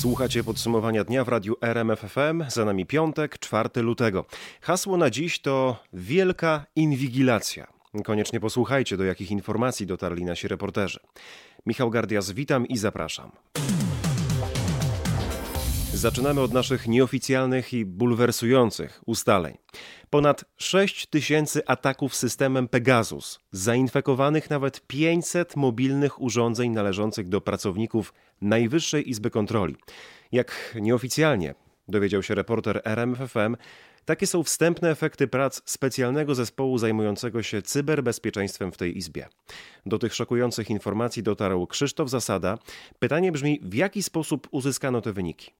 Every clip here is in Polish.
Słuchacie podsumowania dnia w radiu RMFFM. Za nami piątek, 4 lutego. Hasło na dziś to Wielka Inwigilacja. Koniecznie posłuchajcie, do jakich informacji dotarli nasi reporterzy. Michał Gardias, witam i zapraszam. Zaczynamy od naszych nieoficjalnych i bulwersujących ustaleń. Ponad 6 tysięcy ataków systemem Pegasus, zainfekowanych nawet 500 mobilnych urządzeń należących do pracowników Najwyższej Izby Kontroli. Jak nieoficjalnie dowiedział się reporter RMFFM, takie są wstępne efekty prac specjalnego zespołu zajmującego się cyberbezpieczeństwem w tej izbie. Do tych szokujących informacji dotarł Krzysztof Zasada. Pytanie brzmi, w jaki sposób uzyskano te wyniki?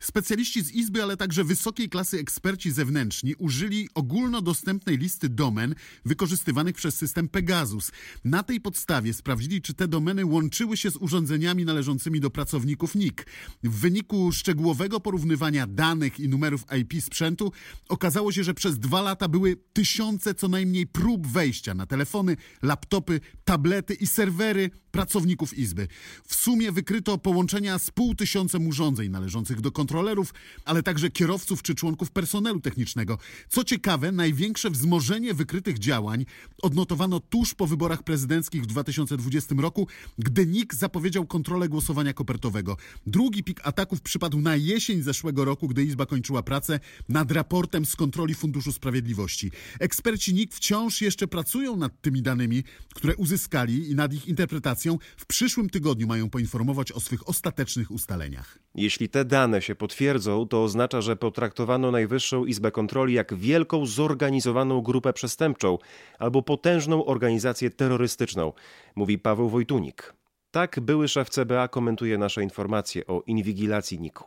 Specjaliści z Izby, ale także wysokiej klasy eksperci zewnętrzni użyli ogólnodostępnej listy domen wykorzystywanych przez system Pegasus. Na tej podstawie sprawdzili, czy te domeny łączyły się z urządzeniami należącymi do pracowników NIK. W wyniku szczegółowego porównywania danych i numerów IP sprzętu okazało się, że przez dwa lata były tysiące co najmniej prób wejścia na telefony, laptopy, tablety i serwery pracowników Izby. W sumie wykryto połączenia z pół tysiącem urządzeń należących do kontrolerów, ale także kierowców czy członków personelu technicznego. Co ciekawe, największe wzmożenie wykrytych działań odnotowano tuż po wyborach prezydenckich w 2020 roku, gdy NIK zapowiedział kontrolę głosowania kopertowego. Drugi pik ataków przypadł na jesień zeszłego roku, gdy Izba kończyła pracę nad raportem z kontroli Funduszu Sprawiedliwości. Eksperci NIK wciąż jeszcze pracują nad tymi danymi, które uzyskali i nad ich interpretacją. W przyszłym tygodniu mają poinformować o swych ostatecznych ustaleniach. Jeśli te dane się potwierdzą, to oznacza, że potraktowano Najwyższą Izbę Kontroli jak wielką, zorganizowaną grupę przestępczą albo potężną organizację terrorystyczną, mówi Paweł Wojtunik. Tak były szef CBA komentuje nasze informacje o inwigilacji NIK-u.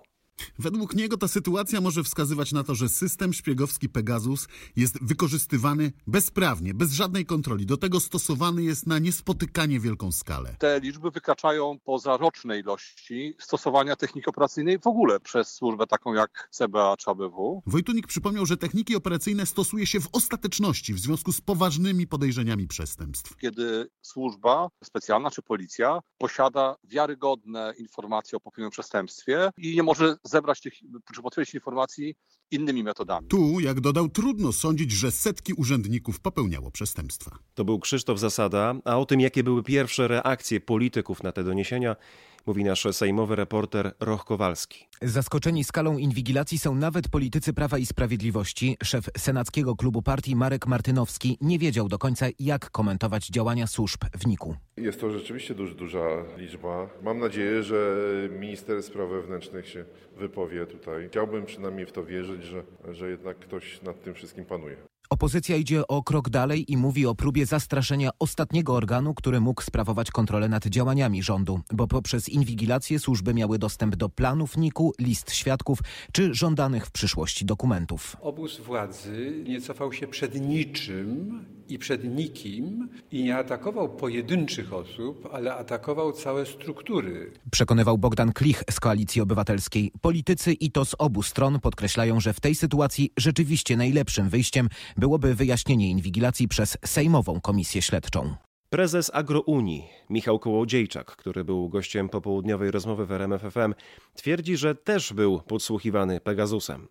Według niego ta sytuacja może wskazywać na to, że system szpiegowski Pegasus jest wykorzystywany bezprawnie, bez żadnej kontroli. Do tego stosowany jest na niespotykanie wielką skalę. Te liczby wykraczają poza roczne ilości stosowania techniki operacyjnej w ogóle przez służbę taką jak CBA czy ABW. Wojtunik przypomniał, że techniki operacyjne stosuje się w ostateczności w związku z poważnymi podejrzeniami przestępstw. Kiedy służba specjalna czy policja posiada wiarygodne informacje o popełnionym przestępstwie i nie może zebrać tych, czy potwierdzić informacji innymi metodami. Tu, jak dodał, trudno sądzić, że setki urzędników popełniało przestępstwa. To był Krzysztof Zasada, a o tym, jakie były pierwsze reakcje polityków na te doniesienia, mówi nasz sejmowy reporter Roch Kowalski. Zaskoczeni skalą inwigilacji są nawet politycy Prawa i Sprawiedliwości. Szef senackiego klubu partii Marek Martynowski nie wiedział do końca, jak komentować działania służb w NIK-u. Jest to rzeczywiście duż, duża liczba. Mam nadzieję, że minister spraw wewnętrznych się wypowie tutaj. Chciałbym przynajmniej w to wierzyć, że, że jednak ktoś nad tym wszystkim panuje. Opozycja idzie o krok dalej i mówi o próbie zastraszenia ostatniego organu, który mógł sprawować kontrolę nad działaniami rządu, bo poprzez inwigilację służby miały dostęp do planów NIK-u, list świadków czy żądanych w przyszłości dokumentów. Obóz władzy nie cofał się przed niczym i przed nikim i nie atakował pojedynczych osób, ale atakował całe struktury. Przekonywał Bogdan Klich z Koalicji Obywatelskiej. Politycy i to z obu stron podkreślają, że w tej sytuacji rzeczywiście najlepszym wyjściem byłoby wyjaśnienie inwigilacji przez Sejmową Komisję Śledczą. Prezes Agrounii Michał Kołodziejczak, który był gościem popołudniowej rozmowy w RMFFM, twierdzi, że też był podsłuchiwany Pegasusem.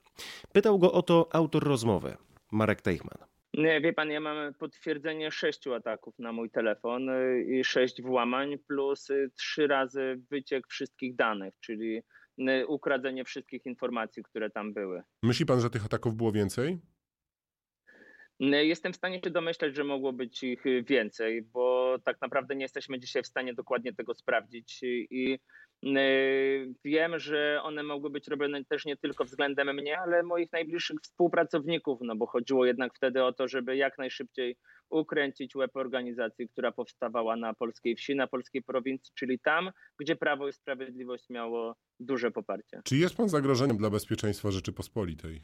Pytał go o to autor rozmowy, Marek Teichman. Nie, wie pan, ja mam potwierdzenie sześciu ataków na mój telefon y, i sześć włamań, plus y, trzy razy wyciek wszystkich danych, czyli y, ukradzenie wszystkich informacji, które tam były. Myśli pan, że tych ataków było więcej? Jestem w stanie się domyśleć, że mogło być ich więcej, bo tak naprawdę nie jesteśmy dzisiaj w stanie dokładnie tego sprawdzić i wiem, że one mogły być robione też nie tylko względem mnie, ale moich najbliższych współpracowników, no bo chodziło jednak wtedy o to, żeby jak najszybciej ukręcić łeb organizacji, która powstawała na polskiej wsi, na polskiej prowincji, czyli tam, gdzie Prawo i Sprawiedliwość miało duże poparcie. Czy jest pan zagrożeniem dla bezpieczeństwa Rzeczypospolitej?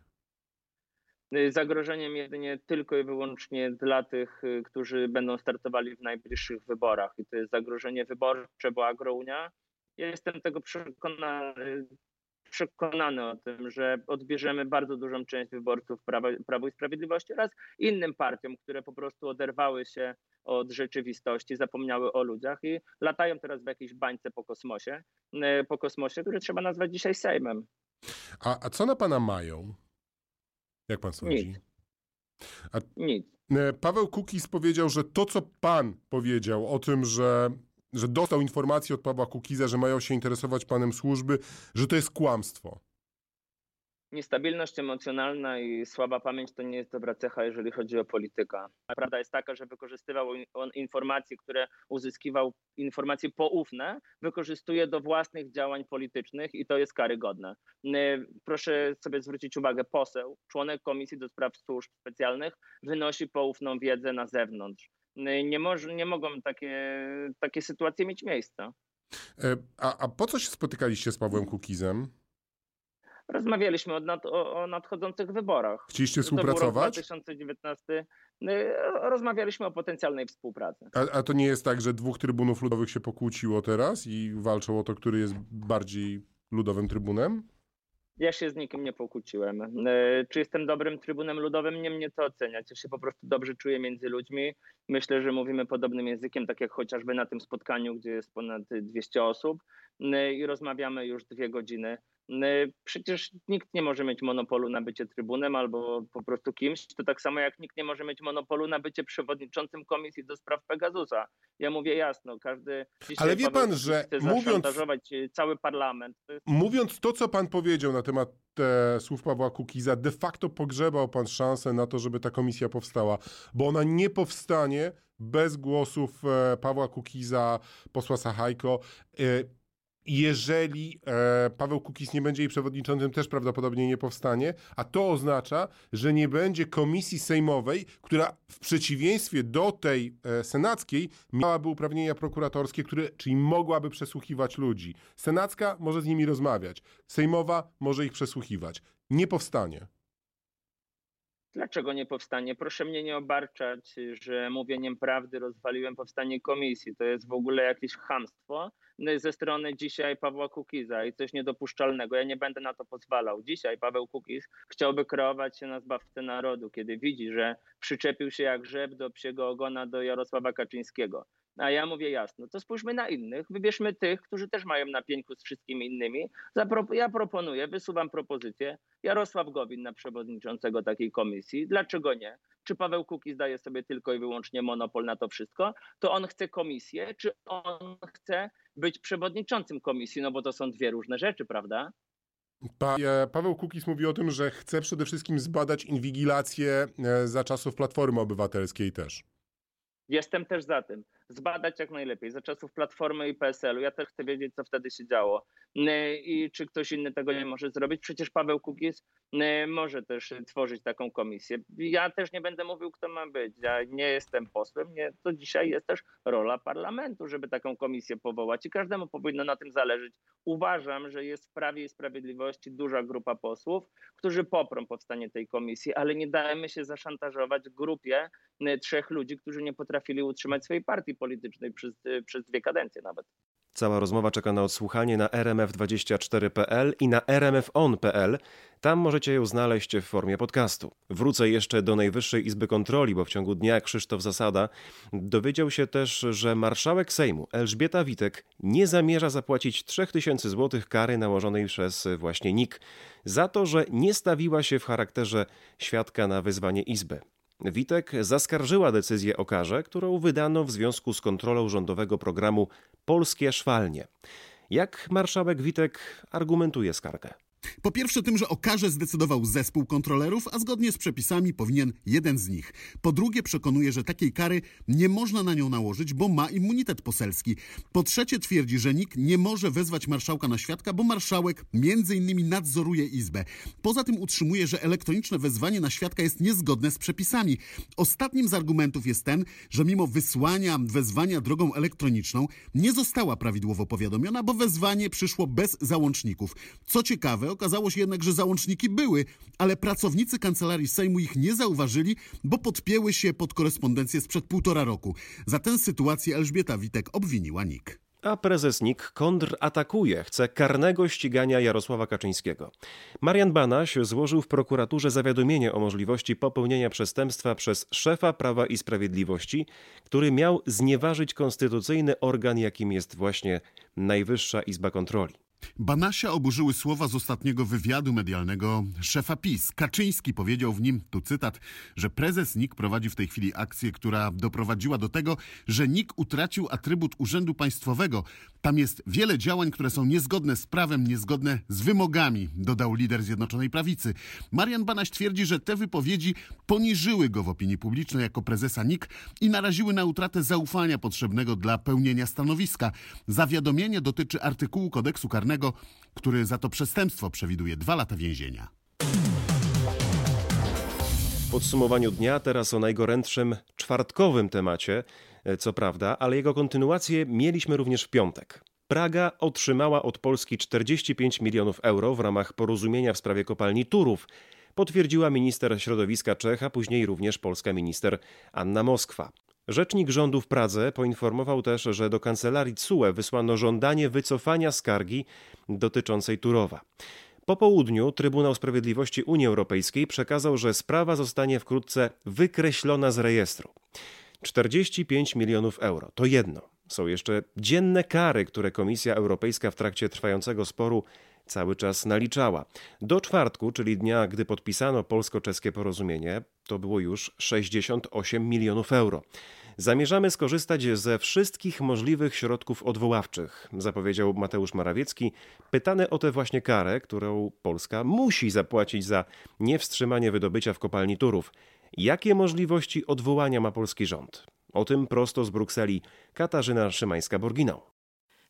Zagrożeniem jedynie tylko i wyłącznie dla tych, y, którzy będą startowali w najbliższych wyborach. I to jest zagrożenie wyborcze, bo Agrounia. Ja jestem tego przekonany przekonany o tym, że odbierzemy bardzo dużą część wyborców Prawa, Prawo i Sprawiedliwości oraz innym partiom, które po prostu oderwały się od rzeczywistości, zapomniały o ludziach i latają teraz w jakiejś bańce po kosmosie, e, po kosmosie, który trzeba nazwać dzisiaj Sejmem. A, a co na pana mają? Jak pan sądzi? Nic. A, Nic. E, Paweł Kukis powiedział, że to, co pan powiedział o tym, że, że dostał informację od Pawła Kukiza, że mają się interesować panem służby, że to jest kłamstwo. Niestabilność emocjonalna i słaba pamięć to nie jest dobra cecha, jeżeli chodzi o polityka. Prawda jest taka, że wykorzystywał on informacje, które uzyskiwał, informacje poufne, wykorzystuje do własnych działań politycznych i to jest karygodne. Proszę sobie zwrócić uwagę, poseł, członek Komisji do Spraw Służb Specjalnych wynosi poufną wiedzę na zewnątrz. Nie, nie mogą takie, takie sytuacje mieć miejsca. E, a, a po co się spotykaliście z Pawłem Kukizem? Rozmawialiśmy nad, o, o, nadchodzących wyborach. Chcieliście współpracować? 2019 y, rozmawialiśmy o potencjalnej współpracy. A, a to nie jest tak, że dwóch trybunów ludowych się pokłóciło teraz i walczą o to, który jest bardziej ludowym trybunem? Ja się z nikim nie pokłóciłem. Y, czy jestem dobrym trybunem ludowym? Nie mnie to oceniać. Ja się po prostu dobrze czuję między ludźmi. Myślę, że mówimy podobnym językiem, tak jak chociażby na tym spotkaniu, gdzie jest ponad 200 osób y, i rozmawiamy już dwie godziny przecież nikt nie może mieć monopolu na bycie trybunem albo po prostu kimś. To tak samo jak nikt nie może mieć monopolu na bycie przewodniczącym komisji do spraw Pegasusa. Ja mówię jasno, każdy. Ale wie pan, że mówiąc. Y, cały parlament. Mówiąc to, co pan powiedział na temat e, słów Pawła Kukiza, de facto pogrzebał pan szansę na to, żeby ta komisja powstała, bo ona nie powstanie bez głosów e, Pawła Kukiza, posła Sachajko. Jeżeli e, Paweł Kukiz nie będzie jej przewodniczącym, też prawdopodobnie nie powstanie, a to oznacza, że nie będzie komisji sejmowej, która w przeciwieństwie do tej e, senackiej miałaby uprawnienia prokuratorskie, które, czyli mogłaby przesłuchiwać ludzi. Senacka może z nimi rozmawiać, sejmowa może ich przesłuchiwać. Nie powstanie. Dlaczego nie powstanie? Proszę mnie nie obarczać, że mówieniem prawdy rozwaliłem powstanie komisji. To jest w ogóle jakieś chamstwo ze strony dzisiaj Pawła Kukiza i coś niedopuszczalnego. Ja nie będę na to pozwalał. Dzisiaj Paweł Kukiz chciałby kreować się na zbawcę narodu, kiedy widzi, że przyczepił się jak rzep do psiego ogona do Jarosława Kaczyńskiego. A ja mówię jasno, to spójrzmy na innych, wybierzmy tych, którzy też mają na pieńku z wszystkimi innymi. Ja proponuję, wysuwam propozycję Jarosław Gowin na przewodniczącego takiej komisji. Dlaczego nie? Czy Paweł Kukiz daje sobie tylko i wyłącznie monopol na to wszystko? To on chce komisję, czy on chce być przewodniczącym komisji? No bo to są dwie różne rzeczy, prawda? Pa, e, Paweł Kukiz mówi o tym, że chce przede wszystkim zbadać inwigilację e, za czasów Platformy Obywatelskiej też. Jestem też za tym. Zbadać jak najlepiej. Za czasów Platformy i PSL-u. Ja też chcę wiedzieć, co wtedy się działo. I czy ktoś inny tego nie może zrobić. Przecież Paweł Kukiz może też tworzyć taką komisję. Ja też nie będę mówił, kto ma być. Ja nie jestem posłem. Nie, to dzisiaj jest też rola parlamentu, żeby taką komisję powołać i każdemu powinno na tym zależeć. Uważam, że jest w Prawie i Sprawiedliwości duża grupa posłów, którzy poprą powstanie tej komisji, ale nie dajemy się zaszantażować grupie trzech ludzi, którzy nie potrafili utrzymać swojej partii politycznej przez, przez dwie kadencje nawet. Cała rozmowa czeka na odsłuchanie na rmf24.pl i na rmfon.pl. Tam możecie ją znaleźć w formie podcastu. Wrócę jeszcze do Najwyższej Izby Kontroli, bo w ciągu dnia Krzysztof Zasada dowiedział się też, że marszałek Sejmu Elżbieta Witek nie zamierza zapłacić 3000 zł kary nałożonej przez właśnie NIK za to, że nie stawiła się w charakterze świadka na wezwanie Izby. Witek zaskarżyła decyzję o karze, którą wydano w związku z kontrolą rządowego programu Polskie Szwalnie. Jak marszałek Witek argumentuje skargę? Po pierwsze tym, że o karze zdecydował zespół kontrolerów, a zgodnie z przepisami powinien jeden z nich. Po drugie przekonuje, że takiej kary nie można na nią nałożyć, bo ma immunitet poselski. Po trzecie twierdzi, że nikt nie może wezwać marszałka na świadka, bo marszałek między innymi nadzoruje Izbę. Poza tym utrzymuje, że elektroniczne wezwanie na świadka jest niezgodne z przepisami. Ostatnim z argumentów jest ten, że mimo wysłania wezwania drogą elektroniczną nie została prawidłowo powiadomiona, bo wezwanie przyszło bez załączników. Co ciekawe, okazało się jednak, że załączniki były, ale pracownicy kancelarii Sejmu ich nie zauważyli, bo podpięły się pod korespondencję sprzed półtora roku. Za tę sytuację Elżbieta Witek obwiniła NIK. A prezes NIK kontratakuje, chce karnego ścigania Jarosława Kaczyńskiego. Marian Banaś złożył w prokuraturze zawiadomienie o możliwości popełnienia przestępstwa przez szefa Prawa i Sprawiedliwości, który miał znieważyć konstytucyjny organ, jakim jest właśnie Najwyższa Izba Kontroli. Banasia oburzyły słowa z ostatniego wywiadu medialnego szefa PiS. Kaczyński powiedział w nim, tu cytat, że prezes NIK prowadzi w tej chwili akcję, która doprowadziła do tego, że NIK utracił atrybut urzędu państwowego. Tam jest wiele działań, które są niezgodne z prawem, niezgodne z wymogami, dodał lider Zjednoczonej Prawicy. Marian Banaś twierdzi, że te wypowiedzi poniżyły go w opinii publicznej jako prezesa NIK i naraziły na utratę zaufania potrzebnego dla pełnienia stanowiska. Zawiadomienie dotyczy artykułu kodeksu karnego który za to przestępstwo przewiduje dwa lata więzienia. W podsumowaniu dnia teraz o najgorętszym czwartkowym temacie, e, co prawda, ale jego kontynuację mieliśmy również w piątek. Praga otrzymała od Polski 45 milionów euro w ramach porozumienia w sprawie kopalni Turów, potwierdziła minister środowiska Czech, a później również polska minister Anna Moskwa. Rzecznik rządu w Pradze poinformował też, że do kancelarii CUE wysłano żądanie wycofania skargi dotyczącej Turowa. Po południu Trybunał Sprawiedliwości Unii Europejskiej przekazał, że sprawa zostanie wkrótce wykreślona z rejestru. 45 milionów euro to jedno. Są jeszcze dzienne kary, które Komisja Europejska w trakcie trwającego sporu cały czas naliczała. Do czwartku, czyli dnia, gdy podpisano polsko-czeskie porozumienie, to było już 68 milionów euro. Zamierzamy skorzystać ze wszystkich możliwych środków odwoławczych, zapowiedział Mateusz Morawiecki, pytany o tę właśnie karę, którą Polska musi zapłacić za niewstrzymanie wydobycia w kopalni Turów. Jakie możliwości odwołania ma polski rząd? O tym prosto z Brukseli Katarzyna Szymańska-Borginał.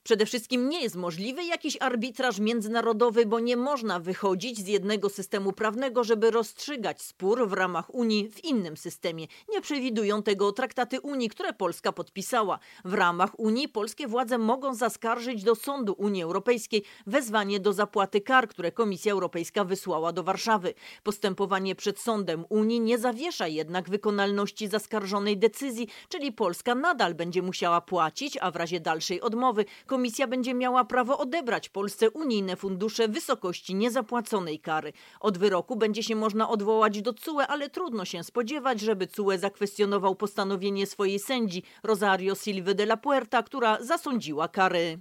Przede wszystkim nie jest możliwy jakiś arbitraż międzynarodowy, bo nie można wychodzić z jednego systemu prawnego, żeby rozstrzygać spór w ramach Unii w innym systemie. Nie przewidują tego traktaty Unii, które Polska podpisała. W ramach Unii polskie władze mogą zaskarżyć do Sądu Unii Europejskiej wezwanie do zapłaty kar, które Komisja Europejska wysłała do Warszawy. Postępowanie przed Sądem Unii nie zawiesza jednak wykonalności zaskarżonej decyzji, czyli Polska nadal będzie musiała płacić, a w razie dalszej odmowy Komisja będzie miała prawo odebrać Polsce unijne fundusze wysokości niezapłaconej kary. Od wyroku będzie się można odwołać do CUE, ale trudno się spodziewać, żeby CUE zakwestionował postanowienie swojej sędzi Rosario Silva de la Puerta, która zasądziła kary.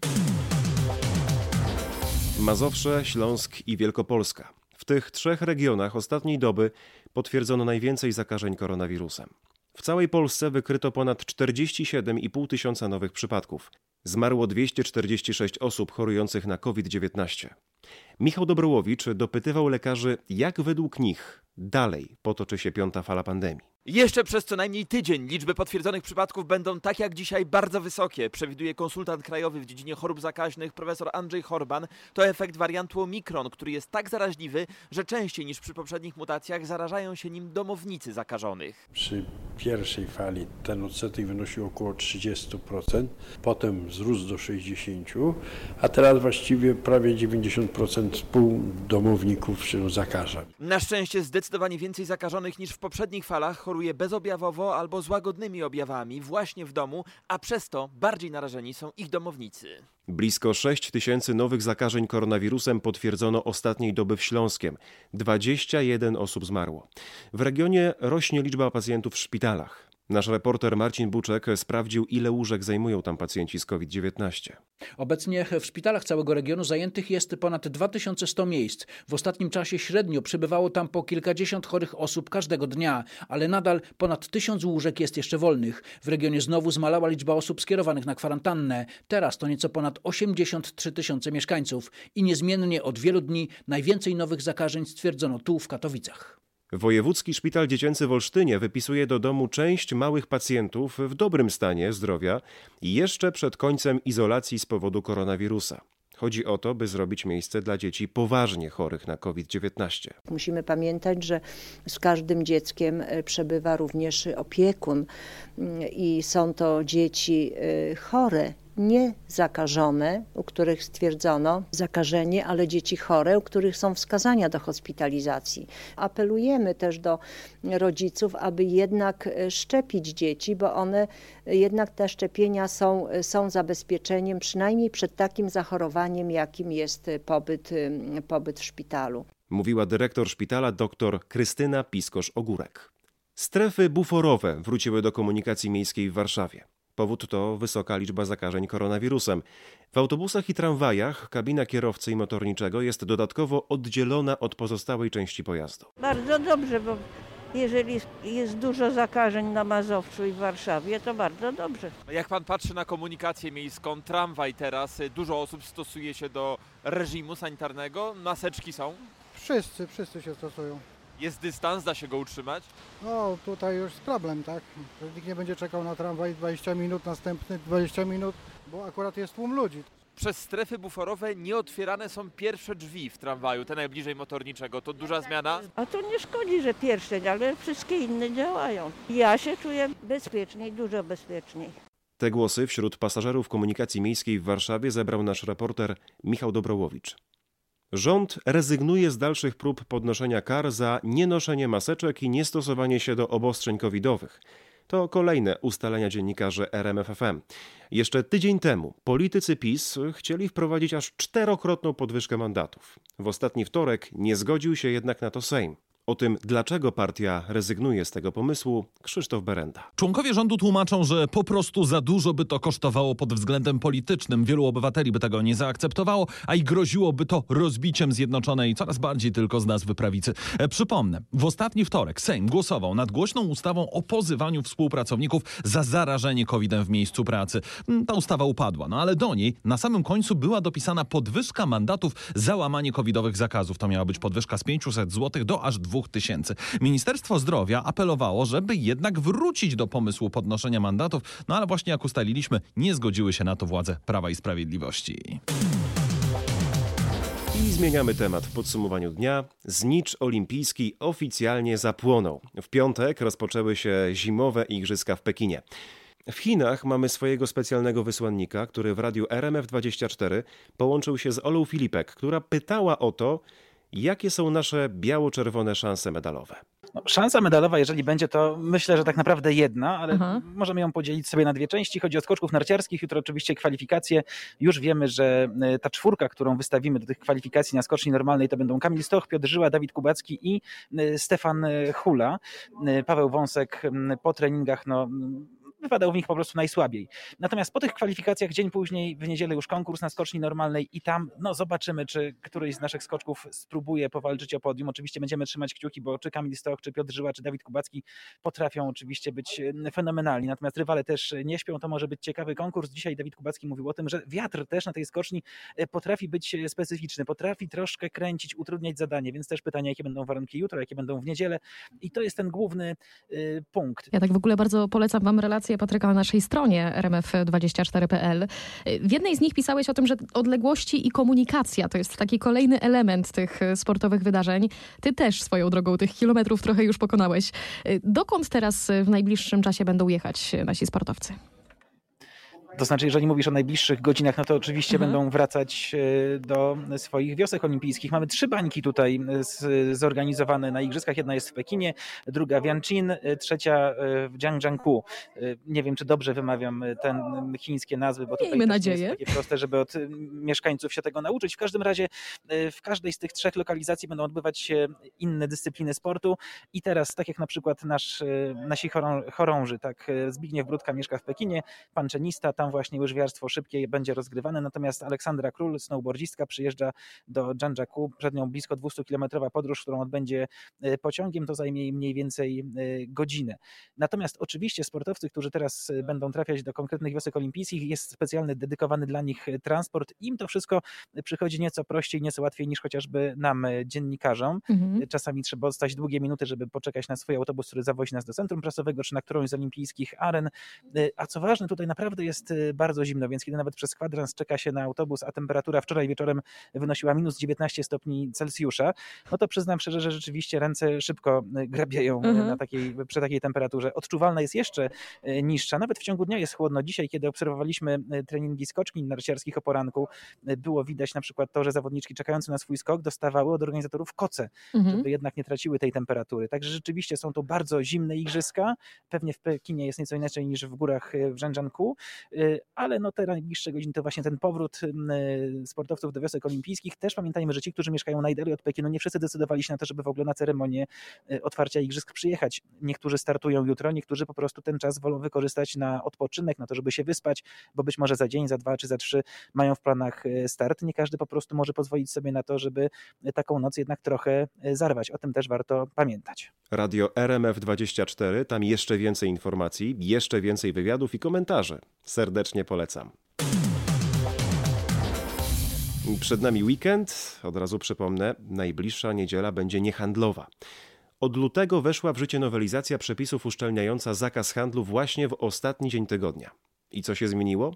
Mazowsze, Śląsk i Wielkopolska. W tych trzech regionach ostatniej doby potwierdzono najwięcej zakażeń koronawirusem. W całej Polsce wykryto ponad 47,5 tysiąca nowych przypadków. Zmarło 246 osób chorujących na COVID-19. Michał Dobrołowicz dopytywał lekarzy, jak według nich dalej potoczy się piąta fala pandemii. Jeszcze przez co najmniej tydzień liczby potwierdzonych przypadków będą tak jak dzisiaj bardzo wysokie, przewiduje konsultant krajowy w dziedzinie chorób zakaźnych profesor Andrzej Horban. To efekt wariantu Omikron, który jest tak zaraźliwy, że częściej niż przy poprzednich mutacjach zarażają się nim domownicy zakażonych. Przy pierwszej fali ten odsetek wynosił około 30%, potem wzrósł do 60%, a teraz właściwie prawie 90% współdomowników się zakaża. Na szczęście zdecydowanie więcej zakażonych niż w poprzednich falach choruje bezobjawowo albo z łagodnymi objawami właśnie w domu, a przez to bardziej narażeni są ich domownicy. Blisko 6 tysięcy nowych zakażeń koronawirusem potwierdzono ostatniej doby w Śląskiem. 21 osób zmarło. W regionie rośnie liczba pacjentów w szpitalach. Nasz reporter Marcin Buczek sprawdził, ile łóżek zajmują tam pacjenci z COVID-19. Obecnie w szpitalach całego regionu zajętych jest ponad 2100 miejsc. W ostatnim czasie średnio przybywało tam po kilkadziesiąt chorych osób każdego dnia, ale nadal ponad tysiąc łóżek jest jeszcze wolnych. W regionie znowu zmalała liczba osób skierowanych na kwarantannę. Teraz to nieco ponad 83 tysiące mieszkańców i niezmiennie od wielu dni najwięcej nowych zakażeń stwierdzono tu w Katowicach. Wojewódzki Szpital Dziecięcy w Olsztynie wypisuje do domu część małych pacjentów w dobrym stanie zdrowia jeszcze przed końcem izolacji z powodu koronawirusa. Chodzi o to, by zrobić miejsce dla dzieci poważnie chorych na COVID-19. Musimy pamiętać, że z każdym dzieckiem e, przebywa również opiekun mm, i są to dzieci e, chore nie zakażone, u których stwierdzono zakażenie, ale dzieci chore, u których są wskazania do hospitalizacji. Apelujemy też do rodziców, aby jednak e, szczepić dzieci, bo one jednak te szczepienia są, są zabezpieczeniem przynajmniej przed takim zachorowaniem, jakim jest pobyt, pobyt w szpitalu. Mówiła dyrektor szpitala dr Krystyna Piskosz-Ogórek. Strefy buforowe wróciły do komunikacji miejskiej w Warszawie. Powód to wysoka liczba zakażeń koronawirusem. W autobusach i tramwajach kabina kierowcy i motorniczego jest dodatkowo oddzielona od pozostałej części pojazdu. Bardzo dobrze, bo jeżeli jest dużo zakażeń na Mazowszu i w Warszawie, to bardzo dobrze. Jak pan patrzy na komunikację miejską, tramwaj teraz, dużo osób stosuje się do reżimu sanitarnego, maseczki są? Wszyscy, wszyscy się stosują. Jest dystans, da się go utrzymać? No tutaj już jest problem, tak? Nikt nie będzie czekał na tramwaj 20 minut, następny 20 minut, bo akurat jest tłum ludzi. Przez strefy buforowe nieotwierane są pierwsze drzwi w tramwaju, te najbliżej motorniczego. To duża zmiana? A to nie szkodzi, że pierwsze, ale wszystkie inne działają. Ja się czuję bezpieczniej, dużo bezpieczniej. Te głosy wśród pasażerów komunikacji miejskiej w Warszawie zebrał nasz reporter Michał Dobrołowicz. Rząd rezygnuje z dalszych prób podnoszenia kar za nienoszenie maseczek i niestosowanie się do obostrzeń covidowych. To kolejne ustalenia dziennikarzy RMFFM. Jeszcze tydzień temu politycy PiS chcieli wprowadzić aż czterokrotną podwyżkę mandatów. W ostatni wtorek nie zgodził się jednak na to Sejm. O tym, dlaczego partia rezygnuje z tego pomysłu, Krzysztof Berenda. Członkowie rządu tłumaczą, że po prostu za dużo by to kosztowało pod względem politycznym. Wielu obywateli by tego nie zaakceptowało, a i groziłoby to rozbiciem zjednoczonej coraz bardziej tylko z nazwy prawicy. E, przypomnę, w ostatni wtorek Sejm głosował nad głośną ustawą o pozywaniu współpracowników za zarażenie COVID-em w miejscu pracy. Mm, ta ustawa upadła, no ale do niej na samym końcu była dopisana podwyżka mandatów za łamanie covidowych zakazów. To miała być podwyżka z 500 zł do aż 2 tysięcy. Ministerstwo Zdrowia apelowało, żeby jednak wrócić do pomysłu podnoszenia mandatów, no ale właśnie jak ustaliliśmy, nie zgodziły się na to władze Prawa i Sprawiedliwości. I zmieniamy temat w podsumowaniu dnia. Znicz olimpijski oficjalnie zapłonął. W piątek rozpoczęły się zimowe igrzyska w Pekinie. W Chinach mamy swojego specjalnego wysłannika, który w radiu RMF24 połączył się z Olą Filipek, która pytała o to, Jakie są nasze biało-czerwone szanse medalowe? No, szansa medalowa, jeżeli będzie, to myślę, że tak naprawdę jedna, ale Aha. możemy ją podzielić sobie na dwie części. Chodzi o skoczków narciarskich, jutro oczywiście kwalifikacje. Już wiemy, że e, ta czwórka, którą wystawimy do tych kwalifikacji na skoczni normalnej, to będą Kamil Stoch, Piotr Żyła, Dawid Kubacki i e, Stefan e, Hula. Paweł Wąsek po treningach, no wypadał w nich po prostu najsłabiej. Natomiast po tych kwalifikacjach dzień później, w niedzielę już konkurs na skoczni normalnej i tam no, zobaczymy, czy któryś z naszych skoczków spróbuje powalczyć o podium. Oczywiście będziemy trzymać kciuki, bo czy Kamil Stoch, czy Piotr Żyła, czy Dawid Kubacki potrafią oczywiście być fenomenalni. Natomiast rywale też nie śpią, to może być ciekawy konkurs. Dzisiaj Dawid Kubacki mówił o tym, że wiatr też na tej skoczni e, potrafi być specyficzny, potrafi troszkę kręcić, utrudniać zadanie, więc też pytanie, jakie będą warunki jutro, jakie będą w niedzielę i to jest ten główny punkt. Ja tak w ogóle bardzo polecam Wam relację relacje Patryka na naszej stronie rmf24.pl. W jednej z nich pisałeś o tym, że odległości i komunikacja to jest taki kolejny element tych sportowych wydarzeń. Ty też swoją drogą tych kilometrów trochę już pokonałeś. Dokąd teraz w najbliższym czasie będą jechać nasi sportowcy? To znaczy, jeżeli mówisz o najbliższych godzinach, no to oczywiście mhm. będą wracać e, do swoich wiosek olimpijskich. Mamy trzy bańki tutaj e, zorganizowane na igrzyskach. Jedna jest w Pekinie, druga w Yanqin, e, trzecia w Jiangjangu. Nie wiem, czy dobrze wymawiam ten chińskie nazwy, bo tutaj nadzieję. jest takie proste, żeby od mieszkańców się tego nauczyć. W każdym razie w każdej z tych trzech lokalizacji będą odbywać się inne dyscypliny sportu i teraz, tak jak na przykład nasz, nasi chorąży, tak Zbigniew Brudka mieszka w Pekinie, pan Czenista, tam właśnie łyżwiarstwo szybkie będzie rozgrywane, natomiast Aleksandra Król, snowboardzistka, przyjeżdża do Janjaku, przed nią blisko 200-kilometrowa podróż, którą odbędzie e, pociągiem, to zajmie jej mniej więcej e, godzinę. Natomiast oczywiście sportowcy, którzy teraz e, będą trafiać do konkretnych wiosek olimpijskich, jest specjalny, dedykowany dla nich transport. Im to wszystko przychodzi nieco prościej, nieco łatwiej niż chociażby nam, dziennikarzom. Mhm. Czasami trzeba odstać długie minuty, żeby poczekać na swój autobus, który zawozi nas do centrum prasowego, czy na którąś z olimpijskich aren. A co ważne, tutaj naprawdę jest bardzo zimno, więc kiedy nawet przez kwadrans czeka się na autobus, a temperatura wczoraj wieczorem wynosiła minus 19 stopni Celsjusza, no to przyznam szczerze, że rzeczywiście ręce szybko y, grabiają mhm. na takiej, przy takiej temperaturze. Odczuwalna jest jeszcze niższa, nawet w ciągu dnia jest chłodno. Dzisiaj, kiedy obserwowaliśmy treningi skoczni narciarskich o poranku, było widać na przykład to, że zawodniczki czekające na swój skok dostawały od organizatorów koce, mhm. żeby jednak nie traciły tej temperatury. Także rzeczywiście są to bardzo zimne igrzyska. Pewnie w Pekinie jest nieco inaczej niż w górach w Zhangjiakou, ale no te najbliższe godziny to właśnie ten powrót sportowców do wiosek olimpijskich. Też pamiętajmy, że ci, którzy mieszkają najdalej od Pekinu, nie wszyscy decydowali się na to, żeby w ogóle na ceremonię otwarcia igrzysk przyjechać. Niektórzy startują jutro, niektórzy po prostu ten czas wolą wykorzystać na odpoczynek, na to, żeby się wyspać, bo być może za dzień, za dwa czy za trzy mają w planach start. Nie każdy po prostu może pozwolić sobie na to, żeby taką noc jednak trochę zarwać. O tym też warto pamiętać. Radio RMF24, tam jeszcze więcej informacji, jeszcze więcej wywiadów i komentarzy. Serdecznie polecam. Przed nami weekend, od razu przypomnę, najbliższa niedziela będzie niehandlowa. Od lutego weszła w życie nowelizacja przepisów uszczelniająca zakaz handlu właśnie w ostatni dzień tygodnia. I co się zmieniło?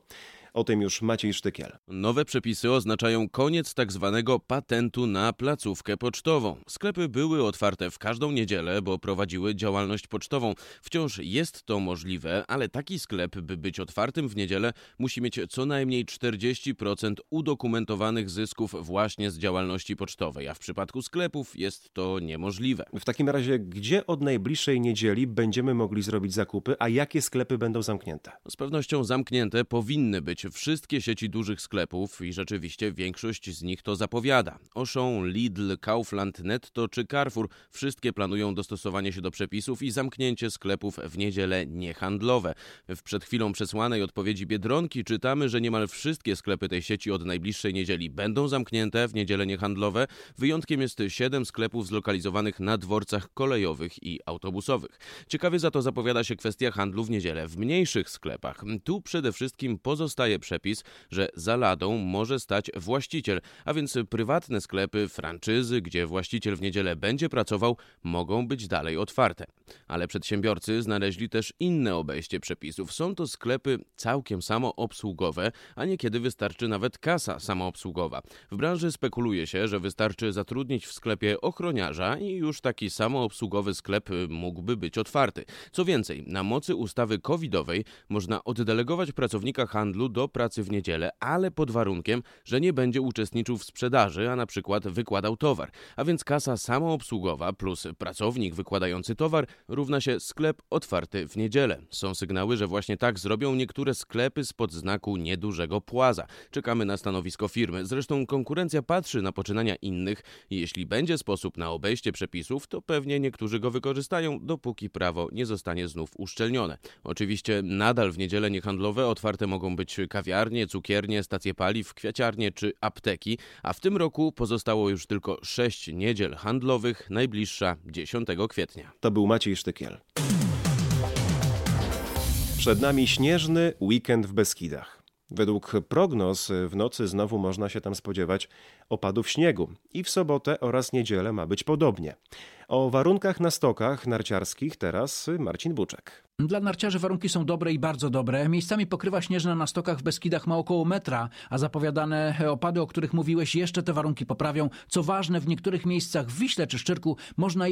O tym już Maciej Sztykiel. Nowe przepisy oznaczają koniec tak zwanego patentu na placówkę pocztową. Sklepy były otwarte w każdą niedzielę, bo prowadziły działalność pocztową. Wciąż jest to możliwe, ale taki sklep, by być otwartym w niedzielę, musi mieć co najmniej 40% udokumentowanych zysków właśnie z działalności pocztowej, a w przypadku sklepów jest to niemożliwe. W takim razie, gdzie od najbliższej niedzieli będziemy mogli zrobić zakupy, a jakie sklepy będą zamknięte? Z pewnością zamknięte powinny być wszystkie sieci dużych sklepów i rzeczywiście większość z nich to zapowiada. Auchan, Lidl, Kaufland, Netto czy Carrefour wszystkie planują dostosowanie się do przepisów i zamknięcie sklepów w niedzielę niehandlowe. W przed chwilą przesłanej odpowiedzi Biedronki czytamy, że niemal wszystkie sklepy tej sieci od najbliższej niedzieli będą zamknięte w niedzielę niehandlowe. Wyjątkiem jest siedem sklepów zlokalizowanych na dworcach kolejowych i autobusowych. Ciekawie za to zapowiada się kwestia handlu w niedzielę w mniejszych sklepach. Tu przede wszystkim pozostaje przepis, że za ladą może stać właściciel, a więc prywatne sklepy, franczyzy, gdzie właściciel w niedzielę będzie pracował, mogą być dalej otwarte. Ale przedsiębiorcy znaleźli też inne obejście przepisów. Są to sklepy całkiem samoobsługowe, a niekiedy wystarczy nawet kasa samoobsługowa. W branży spekuluje się, że wystarczy zatrudnić w sklepie ochroniarza i już taki samoobsługowy sklep mógłby być otwarty. Co więcej, na mocy ustawy covidowej można oddelegować pracownika handlu do pracy w niedzielę, ale pod warunkiem, że nie będzie uczestniczył w sprzedaży, a na przykład wykładał towar. A więc kasa samoobsługowa plus pracownik wykładający towar równa się sklep otwarty w niedzielę. Są sygnały, że właśnie tak zrobią niektóre sklepy spod znaku niedużego płaza. Czekamy na stanowisko firmy. Zresztą konkurencja patrzy na poczynania innych i jeśli będzie sposób na obejście przepisów, to pewnie niektórzy go wykorzystają, dopóki prawo nie zostanie znów uszczelnione. Oczywiście nadal w niedzielę niehandlowe otwarte mogą być kawiarnie, cukiernie, stacje paliw, kwiaciarnie czy apteki, a w tym roku pozostało już tylko sześć niedziel handlowych, najbliższa 10 kwietnia. To był Maciej Sztykiel. Przed nami śnieżny weekend w Beskidach. Według prognoz w nocy znowu można się tam spodziewać opadów śniegu i w sobotę oraz niedzielę ma być podobnie. O warunkach na stokach narciarskich teraz Marcin Buczek. Dla narciarzy warunki są dobre i bardzo dobre. Miejscami pokrywa śnieżna na stokach w Beskidach ma około metra, a zapowiadane opady, o których mówiłeś, jeszcze te warunki poprawią. Co ważne, w niektórych miejscach w Wiśle czy Szczyrku można